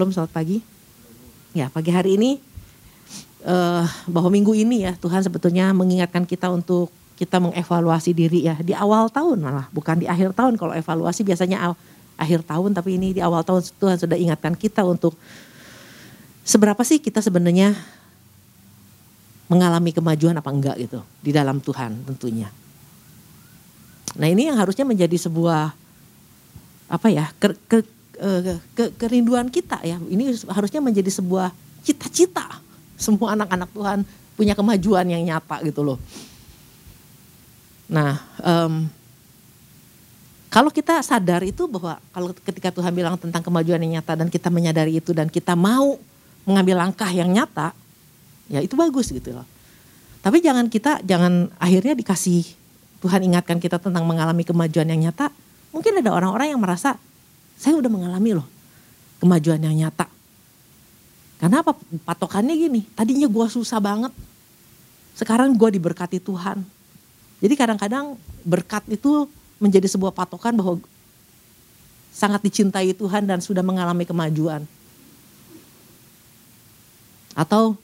Shalom, selamat pagi. Ya, pagi hari ini uh, bahwa minggu ini ya Tuhan sebetulnya mengingatkan kita untuk kita mengevaluasi diri ya di awal tahun malah bukan di akhir tahun. Kalau evaluasi biasanya akhir tahun tapi ini di awal tahun Tuhan sudah ingatkan kita untuk seberapa sih kita sebenarnya mengalami kemajuan apa enggak gitu di dalam Tuhan tentunya. Nah ini yang harusnya menjadi sebuah apa ya ke, ke, ke, kerinduan kita ya. Ini harusnya menjadi sebuah cita-cita semua anak-anak Tuhan punya kemajuan yang nyata gitu loh. Nah, um, kalau kita sadar itu bahwa kalau ketika Tuhan bilang tentang kemajuan yang nyata dan kita menyadari itu dan kita mau mengambil langkah yang nyata, ya itu bagus gitu loh. Tapi jangan kita jangan akhirnya dikasih Tuhan ingatkan kita tentang mengalami kemajuan yang nyata. Mungkin ada orang-orang yang merasa saya udah mengalami loh kemajuan yang nyata. Karena apa? Patokannya gini, tadinya gue susah banget. Sekarang gue diberkati Tuhan. Jadi kadang-kadang berkat itu menjadi sebuah patokan bahwa sangat dicintai Tuhan dan sudah mengalami kemajuan. Atau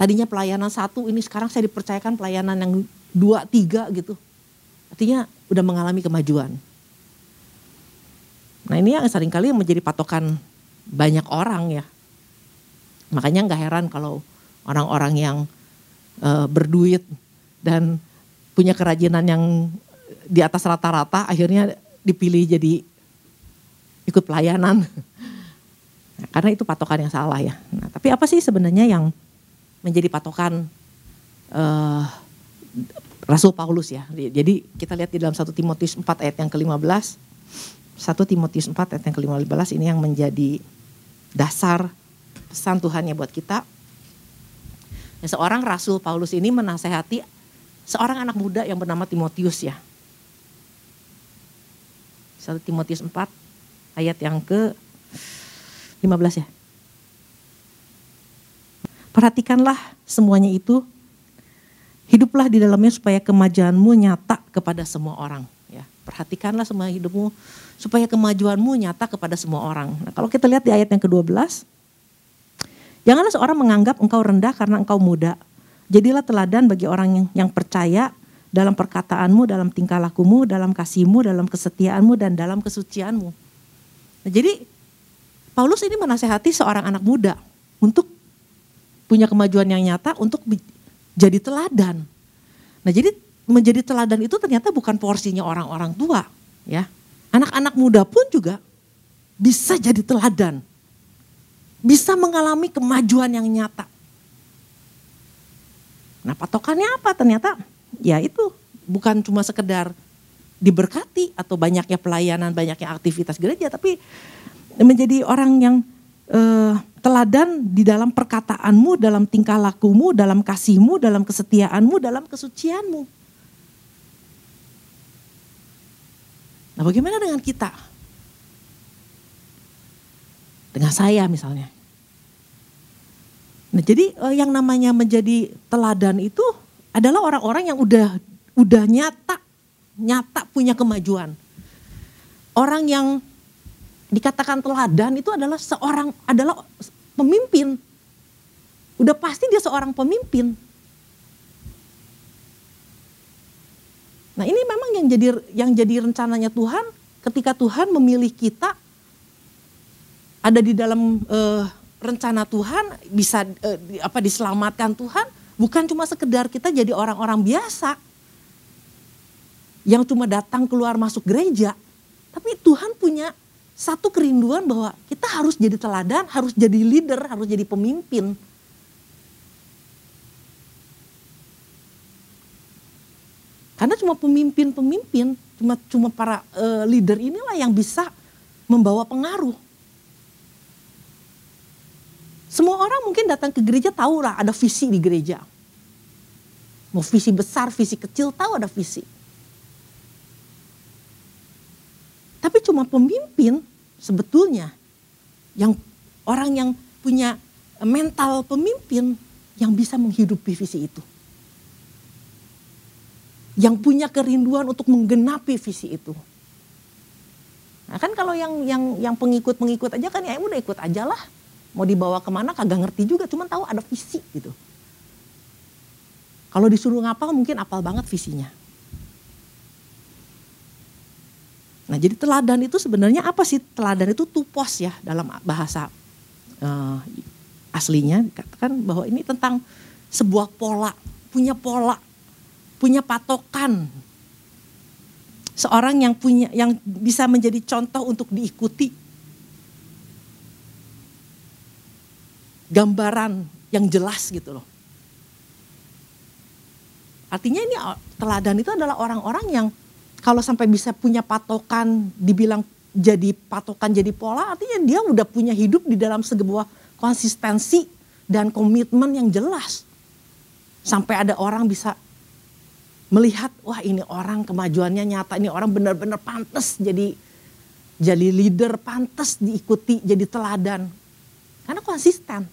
tadinya pelayanan satu, ini sekarang saya dipercayakan pelayanan yang dua, tiga gitu. Artinya udah mengalami kemajuan. Nah ini yang sering kali menjadi patokan banyak orang ya. Makanya nggak heran kalau orang-orang yang uh, berduit dan punya kerajinan yang di atas rata-rata akhirnya dipilih jadi ikut pelayanan. Nah, karena itu patokan yang salah ya. Nah, tapi apa sih sebenarnya yang menjadi patokan uh, Rasul Paulus ya. Jadi kita lihat di dalam 1 Timotius 4 ayat yang ke-15 1 Timotius 4 ayat yang ke-15 ini yang menjadi dasar pesan Tuhan ya buat kita. Ya, seorang Rasul Paulus ini menasehati seorang anak muda yang bernama Timotius ya. 1 Timotius 4 ayat yang ke 15 ya. Perhatikanlah semuanya itu. Hiduplah di dalamnya supaya kemajuanmu nyata kepada semua orang. Perhatikanlah semua hidupmu supaya kemajuanmu nyata kepada semua orang. Nah, kalau kita lihat di ayat yang ke-12, janganlah seorang menganggap engkau rendah karena engkau muda. Jadilah teladan bagi orang yang, yang percaya dalam perkataanmu, dalam tingkah lakumu, dalam kasihmu, dalam kesetiaanmu, dan dalam kesucianmu. Nah, jadi Paulus ini menasehati seorang anak muda untuk punya kemajuan yang nyata, untuk jadi teladan. Nah jadi menjadi teladan itu ternyata bukan porsinya orang-orang tua, ya Anak-anak muda pun juga bisa jadi teladan. Bisa mengalami kemajuan yang nyata. Nah patokannya apa ternyata? Ya itu bukan cuma sekedar diberkati atau banyaknya pelayanan, banyaknya aktivitas gereja. Tapi menjadi orang yang uh, teladan di dalam perkataanmu, dalam tingkah lakumu, dalam kasihmu, dalam kesetiaanmu, dalam kesucianmu. Nah bagaimana dengan kita? Dengan saya misalnya. Nah jadi eh, yang namanya menjadi teladan itu adalah orang-orang yang udah udah nyata, nyata punya kemajuan. Orang yang dikatakan teladan itu adalah seorang adalah pemimpin. Udah pasti dia seorang pemimpin. Nah ini memang yang jadi yang jadi rencananya Tuhan ketika Tuhan memilih kita ada di dalam uh, rencana Tuhan bisa uh, apa diselamatkan Tuhan bukan cuma sekedar kita jadi orang-orang biasa yang cuma datang keluar masuk gereja tapi Tuhan punya satu kerinduan bahwa kita harus jadi teladan harus jadi leader harus jadi pemimpin Karena cuma pemimpin-pemimpin, cuma cuma para uh, leader inilah yang bisa membawa pengaruh. Semua orang mungkin datang ke gereja tahu lah ada visi di gereja. Mau visi besar, visi kecil, tahu ada visi. Tapi cuma pemimpin sebetulnya yang orang yang punya mental pemimpin yang bisa menghidupi visi itu yang punya kerinduan untuk menggenapi visi itu. Nah kan kalau yang yang yang pengikut-pengikut aja kan ya udah ikut aja lah. Mau dibawa ke mana kagak ngerti juga, cuman tahu ada visi gitu. Kalau disuruh ngapal mungkin apal banget visinya. Nah jadi teladan itu sebenarnya apa sih? Teladan itu tupos ya dalam bahasa uh, aslinya. Katakan bahwa ini tentang sebuah pola, punya pola, punya patokan. Seorang yang punya yang bisa menjadi contoh untuk diikuti gambaran yang jelas gitu loh. Artinya ini teladan itu adalah orang-orang yang kalau sampai bisa punya patokan dibilang jadi patokan jadi pola artinya dia udah punya hidup di dalam sebuah konsistensi dan komitmen yang jelas. Sampai ada orang bisa melihat wah ini orang kemajuannya nyata ini orang benar-benar pantas jadi jadi leader pantas diikuti jadi teladan karena konsisten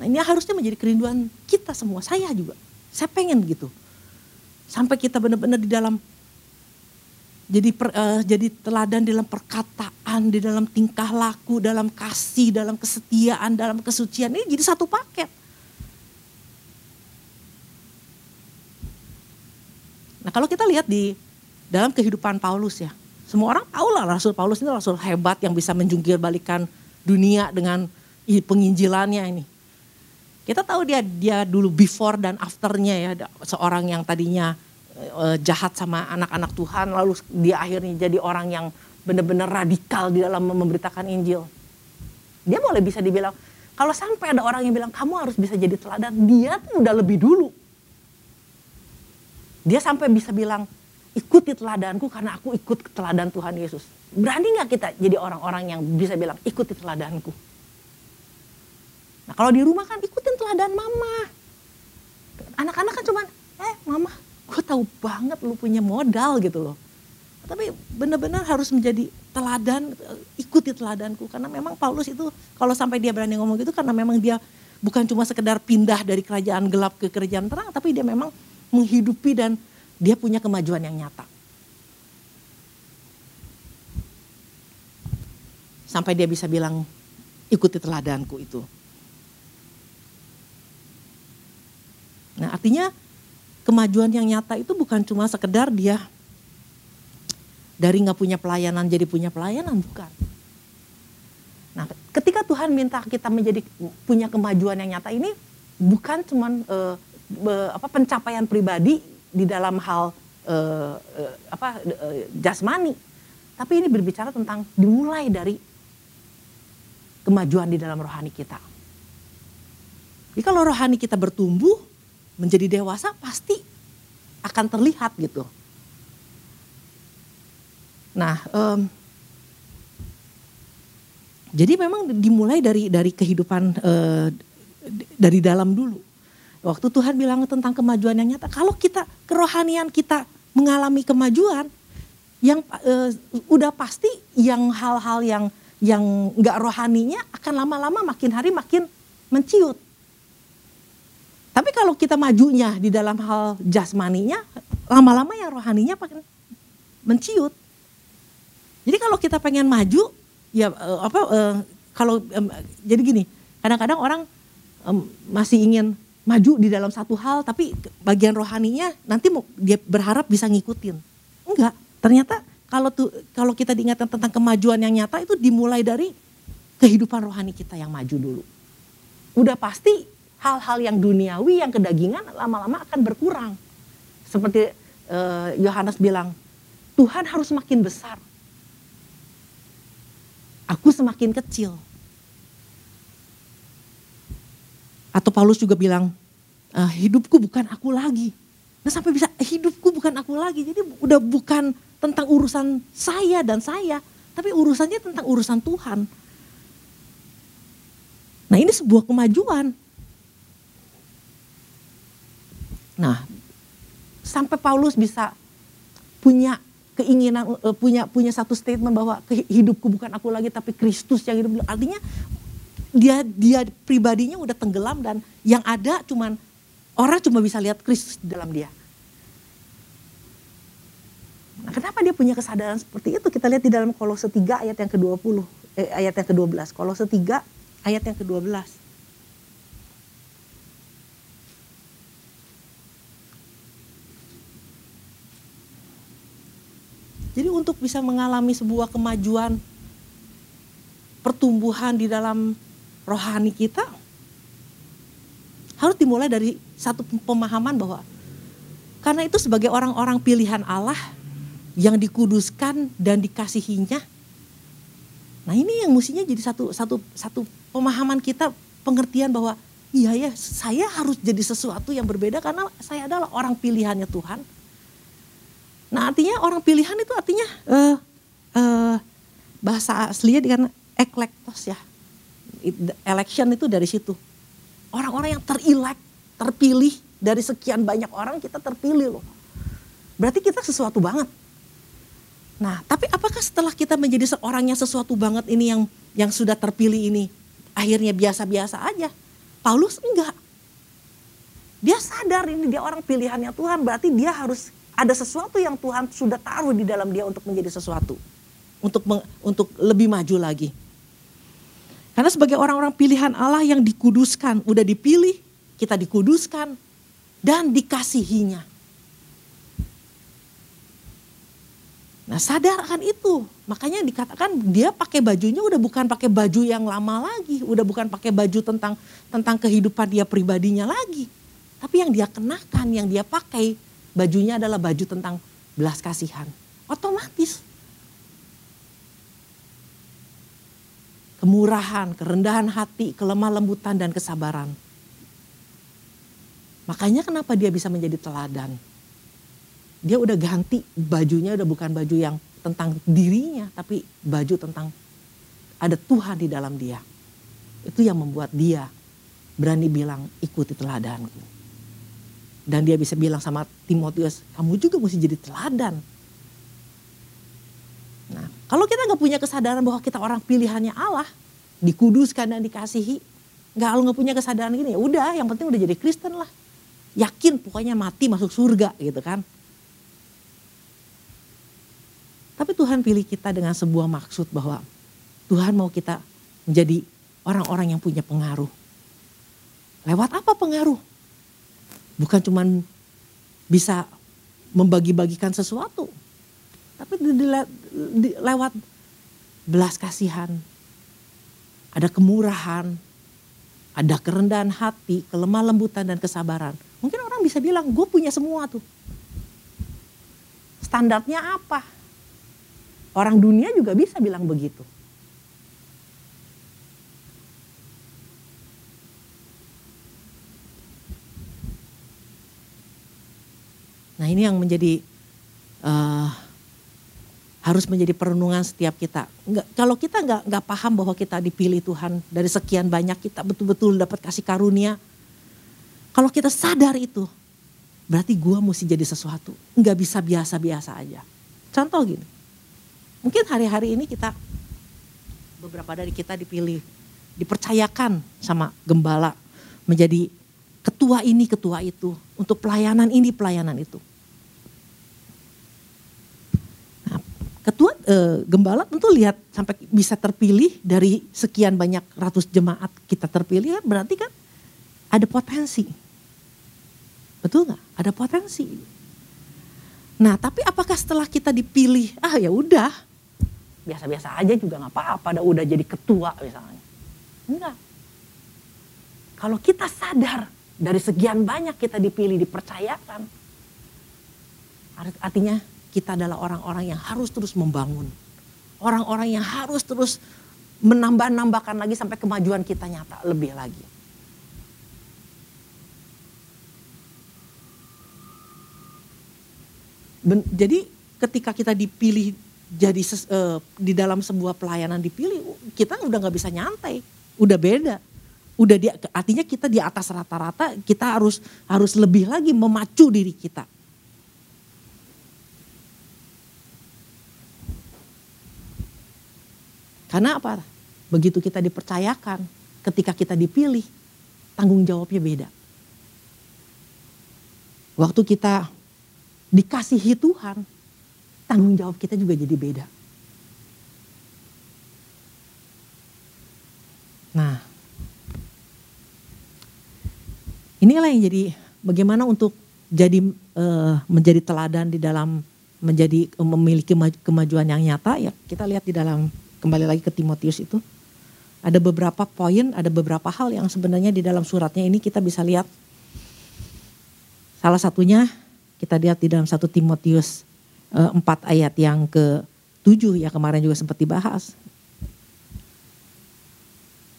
Nah ini harusnya menjadi kerinduan kita semua, saya juga. Saya pengen gitu. Sampai kita benar-benar di dalam jadi per, uh, jadi teladan dalam perkataan, di dalam tingkah laku, dalam kasih, dalam kesetiaan, dalam kesucian ini jadi satu paket. Nah kalau kita lihat di dalam kehidupan Paulus ya, semua orang tahu lah Rasul Paulus ini Rasul hebat yang bisa menjungkir balikan dunia dengan penginjilannya ini. Kita tahu dia dia dulu before dan afternya ya seorang yang tadinya uh, jahat sama anak-anak Tuhan lalu dia akhirnya jadi orang yang benar-benar radikal di dalam memberitakan Injil. Dia boleh bisa dibilang kalau sampai ada orang yang bilang kamu harus bisa jadi teladan, dia tuh udah lebih dulu. Dia sampai bisa bilang ikuti teladanku karena aku ikut teladan Tuhan Yesus. Berani nggak kita jadi orang-orang yang bisa bilang ikuti teladanku? Nah kalau di rumah kan ikutin teladan mama. Anak-anak kan cuman, eh mama gue tahu banget lu punya modal gitu loh. Tapi benar-benar harus menjadi teladan, ikuti teladanku. Karena memang Paulus itu kalau sampai dia berani ngomong gitu karena memang dia bukan cuma sekedar pindah dari kerajaan gelap ke kerajaan terang. Tapi dia memang menghidupi dan dia punya kemajuan yang nyata. Sampai dia bisa bilang ikuti teladanku itu. Nah artinya kemajuan yang nyata itu bukan cuma sekedar dia dari nggak punya pelayanan jadi punya pelayanan, bukan. Nah ketika Tuhan minta kita menjadi punya kemajuan yang nyata ini bukan cuma uh, eh, apa pencapaian pribadi di dalam hal uh, uh, apa uh, jasmani, tapi ini berbicara tentang dimulai dari kemajuan di dalam rohani kita. Jadi kalau rohani kita bertumbuh, menjadi dewasa pasti akan terlihat gitu. Nah, um, jadi memang dimulai dari dari kehidupan uh, dari dalam dulu. Waktu Tuhan bilang tentang kemajuan yang nyata, kalau kita kerohanian kita mengalami kemajuan, yang uh, udah pasti yang hal-hal yang yang nggak rohaninya akan lama-lama makin hari makin menciut. Tapi kalau kita majunya di dalam hal jasmaninya, lama-lama yang rohaninya makin menciut. Jadi kalau kita pengen maju, ya uh, apa uh, kalau um, jadi gini, kadang-kadang orang masih ingin maju di dalam satu hal, tapi bagian rohaninya nanti mau, dia berharap bisa ngikutin. Enggak, ternyata kalau tuh kalau kita diingatkan tentang kemajuan yang nyata itu dimulai dari kehidupan rohani kita yang maju dulu. Udah pasti hal-hal yang duniawi, yang kedagingan lama-lama akan berkurang. Seperti eh, Yohanes uh, bilang, Tuhan harus semakin besar. Aku semakin kecil. Atau Paulus juga bilang, e, hidupku bukan aku lagi. Nah sampai bisa hidupku bukan aku lagi. Jadi udah bukan tentang urusan saya dan saya. Tapi urusannya tentang urusan Tuhan. Nah ini sebuah kemajuan. Nah, sampai Paulus bisa punya keinginan uh, punya punya satu statement bahwa hidupku bukan aku lagi tapi Kristus yang hidup. Artinya dia dia pribadinya udah tenggelam dan yang ada cuman orang cuma bisa lihat Kristus di dalam dia. Nah, kenapa dia punya kesadaran seperti itu? Kita lihat di dalam Kolose 3 ayat yang ke-20, eh, ayat yang ke-12. Kolose 3 ayat yang ke-12. Jadi untuk bisa mengalami sebuah kemajuan pertumbuhan di dalam rohani kita harus dimulai dari satu pemahaman bahwa karena itu sebagai orang-orang pilihan Allah yang dikuduskan dan dikasihinya. Nah, ini yang mestinya jadi satu satu satu pemahaman kita pengertian bahwa iya ya, saya harus jadi sesuatu yang berbeda karena saya adalah orang pilihannya Tuhan Nah artinya orang pilihan itu artinya uh, uh, bahasa aslinya dengan eklektos ya. Election itu dari situ. Orang-orang yang terilek, terpilih dari sekian banyak orang kita terpilih loh. Berarti kita sesuatu banget. Nah, tapi apakah setelah kita menjadi seorang yang sesuatu banget ini yang yang sudah terpilih ini akhirnya biasa-biasa aja? Paulus enggak. Dia sadar ini dia orang pilihannya Tuhan, berarti dia harus ada sesuatu yang Tuhan sudah taruh di dalam dia untuk menjadi sesuatu. Untuk untuk lebih maju lagi. Karena sebagai orang-orang pilihan Allah yang dikuduskan, udah dipilih, kita dikuduskan dan dikasihinya. Nah sadar akan itu. Makanya dikatakan dia pakai bajunya udah bukan pakai baju yang lama lagi. Udah bukan pakai baju tentang tentang kehidupan dia pribadinya lagi. Tapi yang dia kenakan, yang dia pakai bajunya adalah baju tentang belas kasihan. Otomatis. Kemurahan, kerendahan hati, kelemah lembutan dan kesabaran. Makanya kenapa dia bisa menjadi teladan. Dia udah ganti bajunya udah bukan baju yang tentang dirinya. Tapi baju tentang ada Tuhan di dalam dia. Itu yang membuat dia berani bilang ikuti teladanku. Dan dia bisa bilang sama Timotius, kamu juga mesti jadi teladan. Nah, kalau kita nggak punya kesadaran bahwa kita orang pilihannya Allah, dikuduskan dan dikasihi, nggak kalau nggak punya kesadaran gini, ya udah, yang penting udah jadi Kristen lah. Yakin pokoknya mati masuk surga gitu kan. Tapi Tuhan pilih kita dengan sebuah maksud bahwa Tuhan mau kita menjadi orang-orang yang punya pengaruh. Lewat apa pengaruh? bukan cuman bisa membagi-bagikan sesuatu, tapi lewat belas kasihan, ada kemurahan, ada kerendahan hati, kelemah lembutan dan kesabaran. Mungkin orang bisa bilang, gue punya semua tuh. Standarnya apa? Orang dunia juga bisa bilang begitu. Nah ini yang menjadi uh, harus menjadi perenungan setiap kita. Nggak, kalau kita nggak nggak paham bahwa kita dipilih Tuhan dari sekian banyak kita betul-betul dapat kasih karunia. Kalau kita sadar itu, berarti gua mesti jadi sesuatu. Nggak bisa biasa-biasa aja. Contoh gini, mungkin hari-hari ini kita beberapa dari kita dipilih, dipercayakan sama gembala menjadi ketua ini, ketua itu, untuk pelayanan ini, pelayanan itu. Ketua e, gembala tentu lihat sampai bisa terpilih dari sekian banyak ratus jemaat kita terpilih kan berarti kan ada potensi. Betul nggak? Ada potensi. Nah, tapi apakah setelah kita dipilih, ah ya udah, biasa-biasa aja juga nggak apa-apa, udah jadi ketua misalnya. Enggak. Kalau kita sadar dari sekian banyak kita dipilih, dipercayakan, artinya kita adalah orang-orang yang harus terus membangun. Orang-orang yang harus terus menambah-nambahkan lagi sampai kemajuan kita nyata lebih lagi. Ben, jadi ketika kita dipilih jadi ses, uh, di dalam sebuah pelayanan dipilih, kita udah nggak bisa nyantai, udah beda, udah dia artinya kita di atas rata-rata kita harus harus lebih lagi memacu diri kita Karena apa? Begitu kita dipercayakan, ketika kita dipilih, tanggung jawabnya beda. Waktu kita dikasihi Tuhan, tanggung jawab kita juga jadi beda. Nah, inilah yang jadi bagaimana untuk jadi uh, menjadi teladan di dalam menjadi memiliki kemajuan yang nyata ya kita lihat di dalam kembali lagi ke Timotius itu ada beberapa poin, ada beberapa hal yang sebenarnya di dalam suratnya ini kita bisa lihat. Salah satunya kita lihat di dalam satu Timotius uh, eh, 4 ayat yang ke-7 ya kemarin juga sempat dibahas.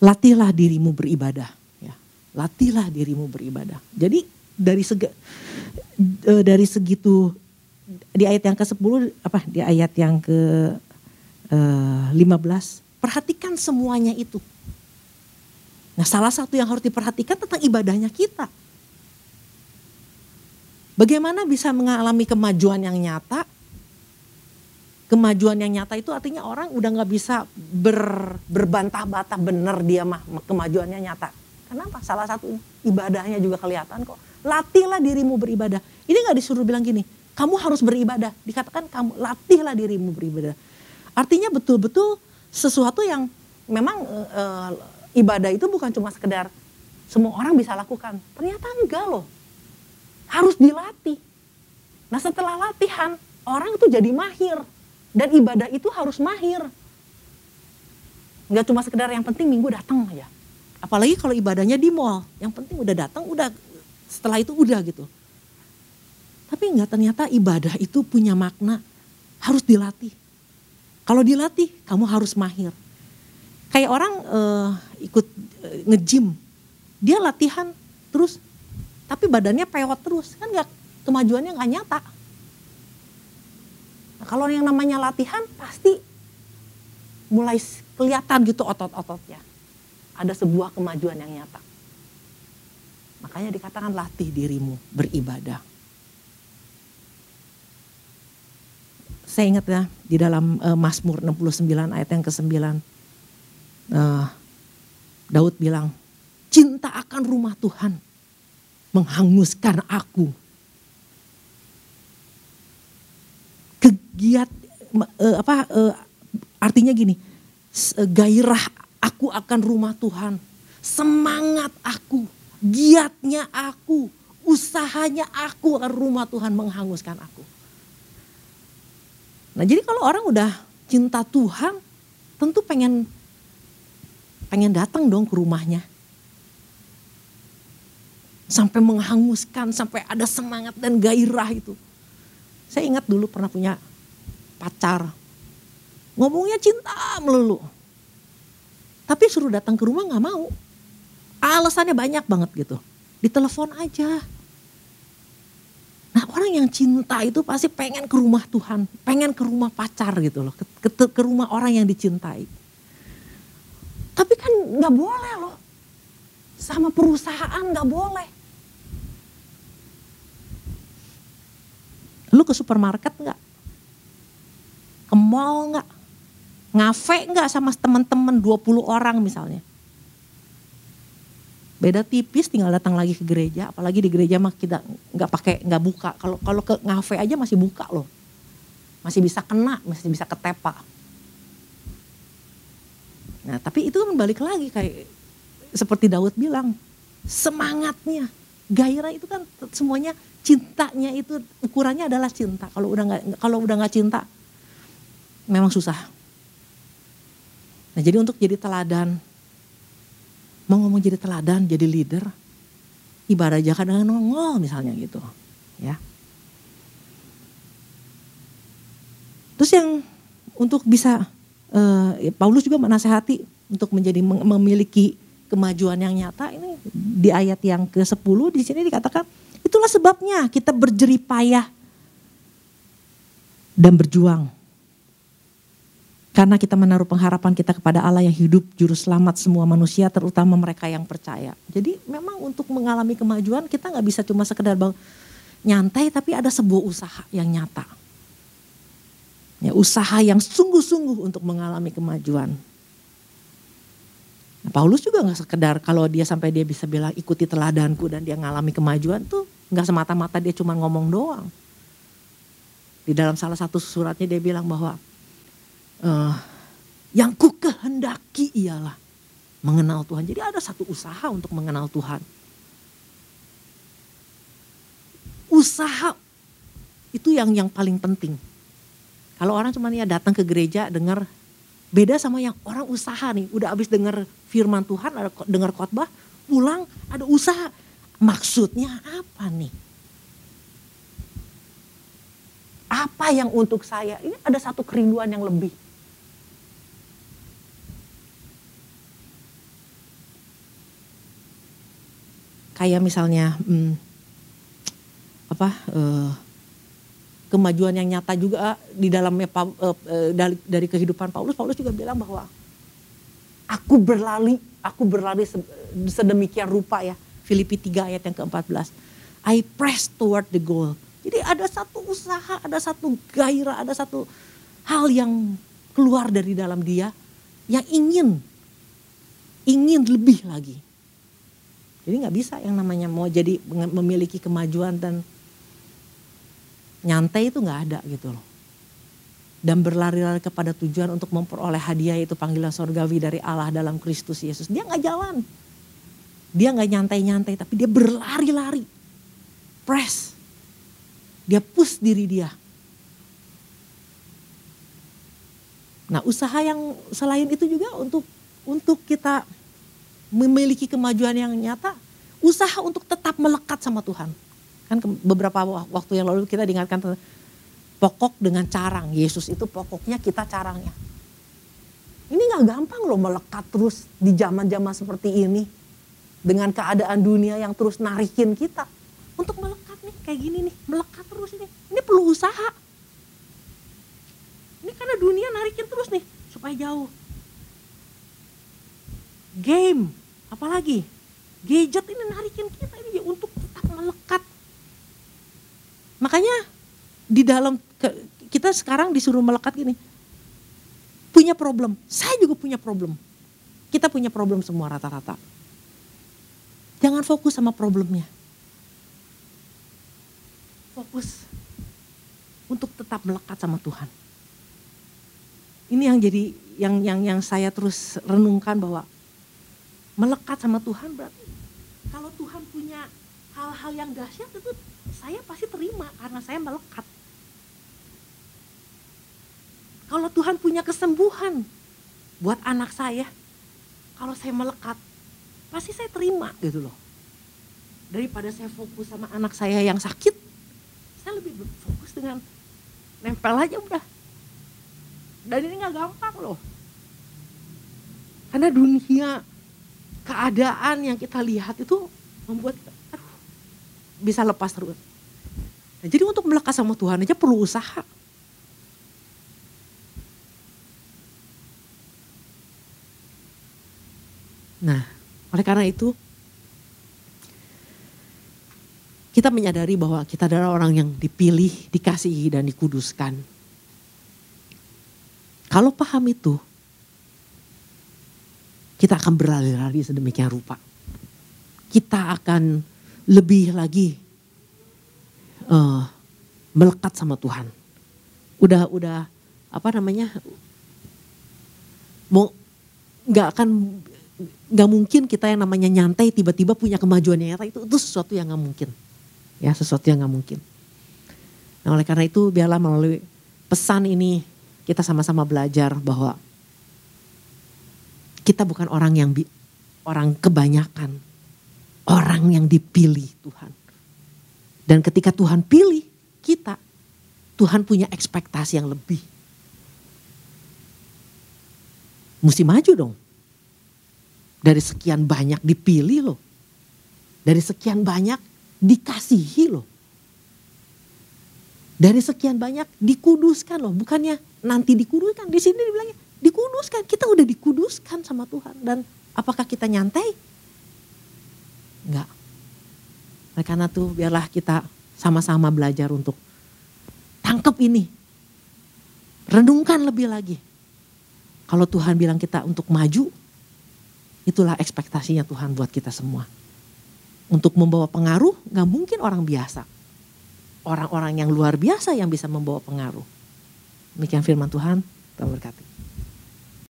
Latihlah dirimu beribadah ya. Latihlah dirimu beribadah. Jadi dari segi uh, dari segitu di ayat yang ke-10 apa di ayat yang ke eh, 15 perhatikan semuanya itu. Nah salah satu yang harus diperhatikan tentang ibadahnya kita. Bagaimana bisa mengalami kemajuan yang nyata? Kemajuan yang nyata itu artinya orang udah nggak bisa ber, berbantah-bantah bener dia mah kemajuannya nyata. Kenapa? Salah satu ibadahnya juga kelihatan kok. Latihlah dirimu beribadah. Ini nggak disuruh bilang gini, kamu harus beribadah. Dikatakan kamu latihlah dirimu beribadah. Artinya betul-betul sesuatu yang memang e, ibadah itu bukan cuma sekedar semua orang bisa lakukan. Ternyata enggak loh harus dilatih. Nah setelah latihan orang itu jadi mahir dan ibadah itu harus mahir. Nggak cuma sekedar yang penting minggu datang aja. Apalagi kalau ibadahnya di mall, yang penting udah datang, udah setelah itu udah gitu. Tapi enggak ternyata ibadah itu punya makna harus dilatih. Kalau dilatih, kamu harus mahir. Kayak orang uh, ikut uh, nge-gym, dia latihan terus tapi badannya pewot terus kan nggak kemajuannya nggak nyata. Nah, kalau yang namanya latihan pasti mulai kelihatan gitu otot-ototnya. Ada sebuah kemajuan yang nyata. Makanya dikatakan latih dirimu beribadah. Saya ingat ya di dalam uh, Mazmur 69 ayat yang ke-9. Uh, Daud bilang, cinta akan rumah Tuhan menghanguskan aku. Kegiat uh, apa uh, artinya gini, gairah aku akan rumah Tuhan, semangat aku, giatnya aku, usahanya aku akan rumah Tuhan menghanguskan aku. Nah jadi kalau orang udah cinta Tuhan, tentu pengen pengen datang dong ke rumahnya sampai menghanguskan, sampai ada semangat dan gairah itu. Saya ingat dulu pernah punya pacar. Ngomongnya cinta melulu. Tapi suruh datang ke rumah nggak mau. Alasannya banyak banget gitu. Ditelepon aja. Nah orang yang cinta itu pasti pengen ke rumah Tuhan. Pengen ke rumah pacar gitu loh. Ke, ke, ke rumah orang yang dicintai. Tapi kan nggak boleh loh. Sama perusahaan nggak boleh Lu ke supermarket nggak? Ke mall nggak? Ngafe nggak sama teman-teman 20 orang misalnya? Beda tipis tinggal datang lagi ke gereja, apalagi di gereja mah kita nggak pakai nggak buka. Kalau kalau ke ngafe aja masih buka loh. Masih bisa kena, masih bisa ketepa. Nah, tapi itu kan balik lagi kayak seperti Daud bilang, semangatnya, gairah itu kan semuanya cintanya itu ukurannya adalah cinta. Kalau udah nggak kalau udah nggak cinta, memang susah. Nah jadi untuk jadi teladan, mau ngomong jadi teladan, jadi leader, ibadah aja dengan nongol misalnya gitu, ya. Terus yang untuk bisa uh, Paulus juga menasehati untuk menjadi memiliki kemajuan yang nyata ini di ayat yang ke-10 di sini dikatakan Itulah sebabnya kita berjerih payah dan berjuang. Karena kita menaruh pengharapan kita kepada Allah yang hidup, juru selamat semua manusia, terutama mereka yang percaya. Jadi memang untuk mengalami kemajuan kita nggak bisa cuma sekedar bang, nyantai, tapi ada sebuah usaha yang nyata. Ya, usaha yang sungguh-sungguh untuk mengalami kemajuan. Nah, Paulus juga nggak sekedar kalau dia sampai dia bisa bilang ikuti teladanku dan dia ngalami kemajuan tuh nggak semata-mata dia cuma ngomong doang. Di dalam salah satu suratnya dia bilang bahwa uh, yang ku kehendaki ialah mengenal Tuhan. Jadi ada satu usaha untuk mengenal Tuhan. Usaha itu yang yang paling penting. Kalau orang cuma ya datang ke gereja dengar beda sama yang orang usaha nih, udah habis dengar firman Tuhan, ada dengar khotbah, pulang ada usaha. Maksudnya apa nih? Apa yang untuk saya? Ini ada satu kerinduan yang lebih. Kayak misalnya hmm, apa uh, kemajuan yang nyata juga di dalamnya uh, dari, dari kehidupan Paulus. Paulus juga bilang bahwa aku berlari, aku berlari sedemikian rupa ya. Filipi 3 ayat yang ke-14. I press toward the goal. Jadi ada satu usaha, ada satu gairah, ada satu hal yang keluar dari dalam dia yang ingin ingin lebih lagi. Jadi nggak bisa yang namanya mau jadi memiliki kemajuan dan nyantai itu nggak ada gitu loh. Dan berlari-lari kepada tujuan untuk memperoleh hadiah itu panggilan sorgawi dari Allah dalam Kristus Yesus. Dia nggak jalan. Dia nggak nyantai-nyantai tapi dia berlari-lari. Press. Dia push diri dia. Nah usaha yang selain itu juga untuk untuk kita memiliki kemajuan yang nyata, usaha untuk tetap melekat sama Tuhan. Kan beberapa waktu yang lalu kita diingatkan pokok dengan carang. Yesus itu pokoknya kita carangnya. Ini nggak gampang loh melekat terus di zaman-zaman seperti ini. Dengan keadaan dunia yang terus narikin kita. Untuk melekat nih kayak gini nih, melekat terus ini. Ini perlu usaha. Ini karena dunia narikin terus nih supaya jauh. Game, apalagi gadget ini narikin kita ini untuk tetap melekat Makanya di dalam kita sekarang disuruh melekat gini. Punya problem. Saya juga punya problem. Kita punya problem semua rata-rata. Jangan fokus sama problemnya. Fokus untuk tetap melekat sama Tuhan. Ini yang jadi yang yang yang saya terus renungkan bahwa melekat sama Tuhan berarti kalau Tuhan punya hal-hal yang dahsyat itu saya pasti terima karena saya melekat. Kalau Tuhan punya kesembuhan buat anak saya, kalau saya melekat, pasti saya terima gitu loh. Daripada saya fokus sama anak saya yang sakit, saya lebih fokus dengan nempel aja udah. Dan ini nggak gampang loh. Karena dunia keadaan yang kita lihat itu membuat bisa lepas terus. Nah, jadi untuk melekat sama Tuhan aja perlu usaha. Nah, oleh karena itu kita menyadari bahwa kita adalah orang yang dipilih, dikasihi dan dikuduskan. Kalau paham itu, kita akan berlari-lari sedemikian rupa. Kita akan lebih lagi uh, melekat sama Tuhan. Udah udah apa namanya? Mau nggak akan nggak mungkin kita yang namanya nyantai tiba-tiba punya kemajuan yang nyata itu itu sesuatu yang nggak mungkin ya sesuatu yang nggak mungkin nah oleh karena itu biarlah melalui pesan ini kita sama-sama belajar bahwa kita bukan orang yang orang kebanyakan orang yang dipilih Tuhan. Dan ketika Tuhan pilih kita, Tuhan punya ekspektasi yang lebih. Mesti maju dong. Dari sekian banyak dipilih loh. Dari sekian banyak dikasihi loh. Dari sekian banyak dikuduskan loh. Bukannya nanti dikuduskan. Di sini dibilangnya dikuduskan. Kita udah dikuduskan sama Tuhan. Dan apakah kita nyantai? Enggak. Oleh karena itu biarlah kita sama-sama belajar untuk tangkap ini. Renungkan lebih lagi. Kalau Tuhan bilang kita untuk maju, itulah ekspektasinya Tuhan buat kita semua. Untuk membawa pengaruh, gak mungkin orang biasa. orang-orang yang luar biasa yang bisa membawa pengaruh. Demikian firman Tuhan, Tuhan berkati.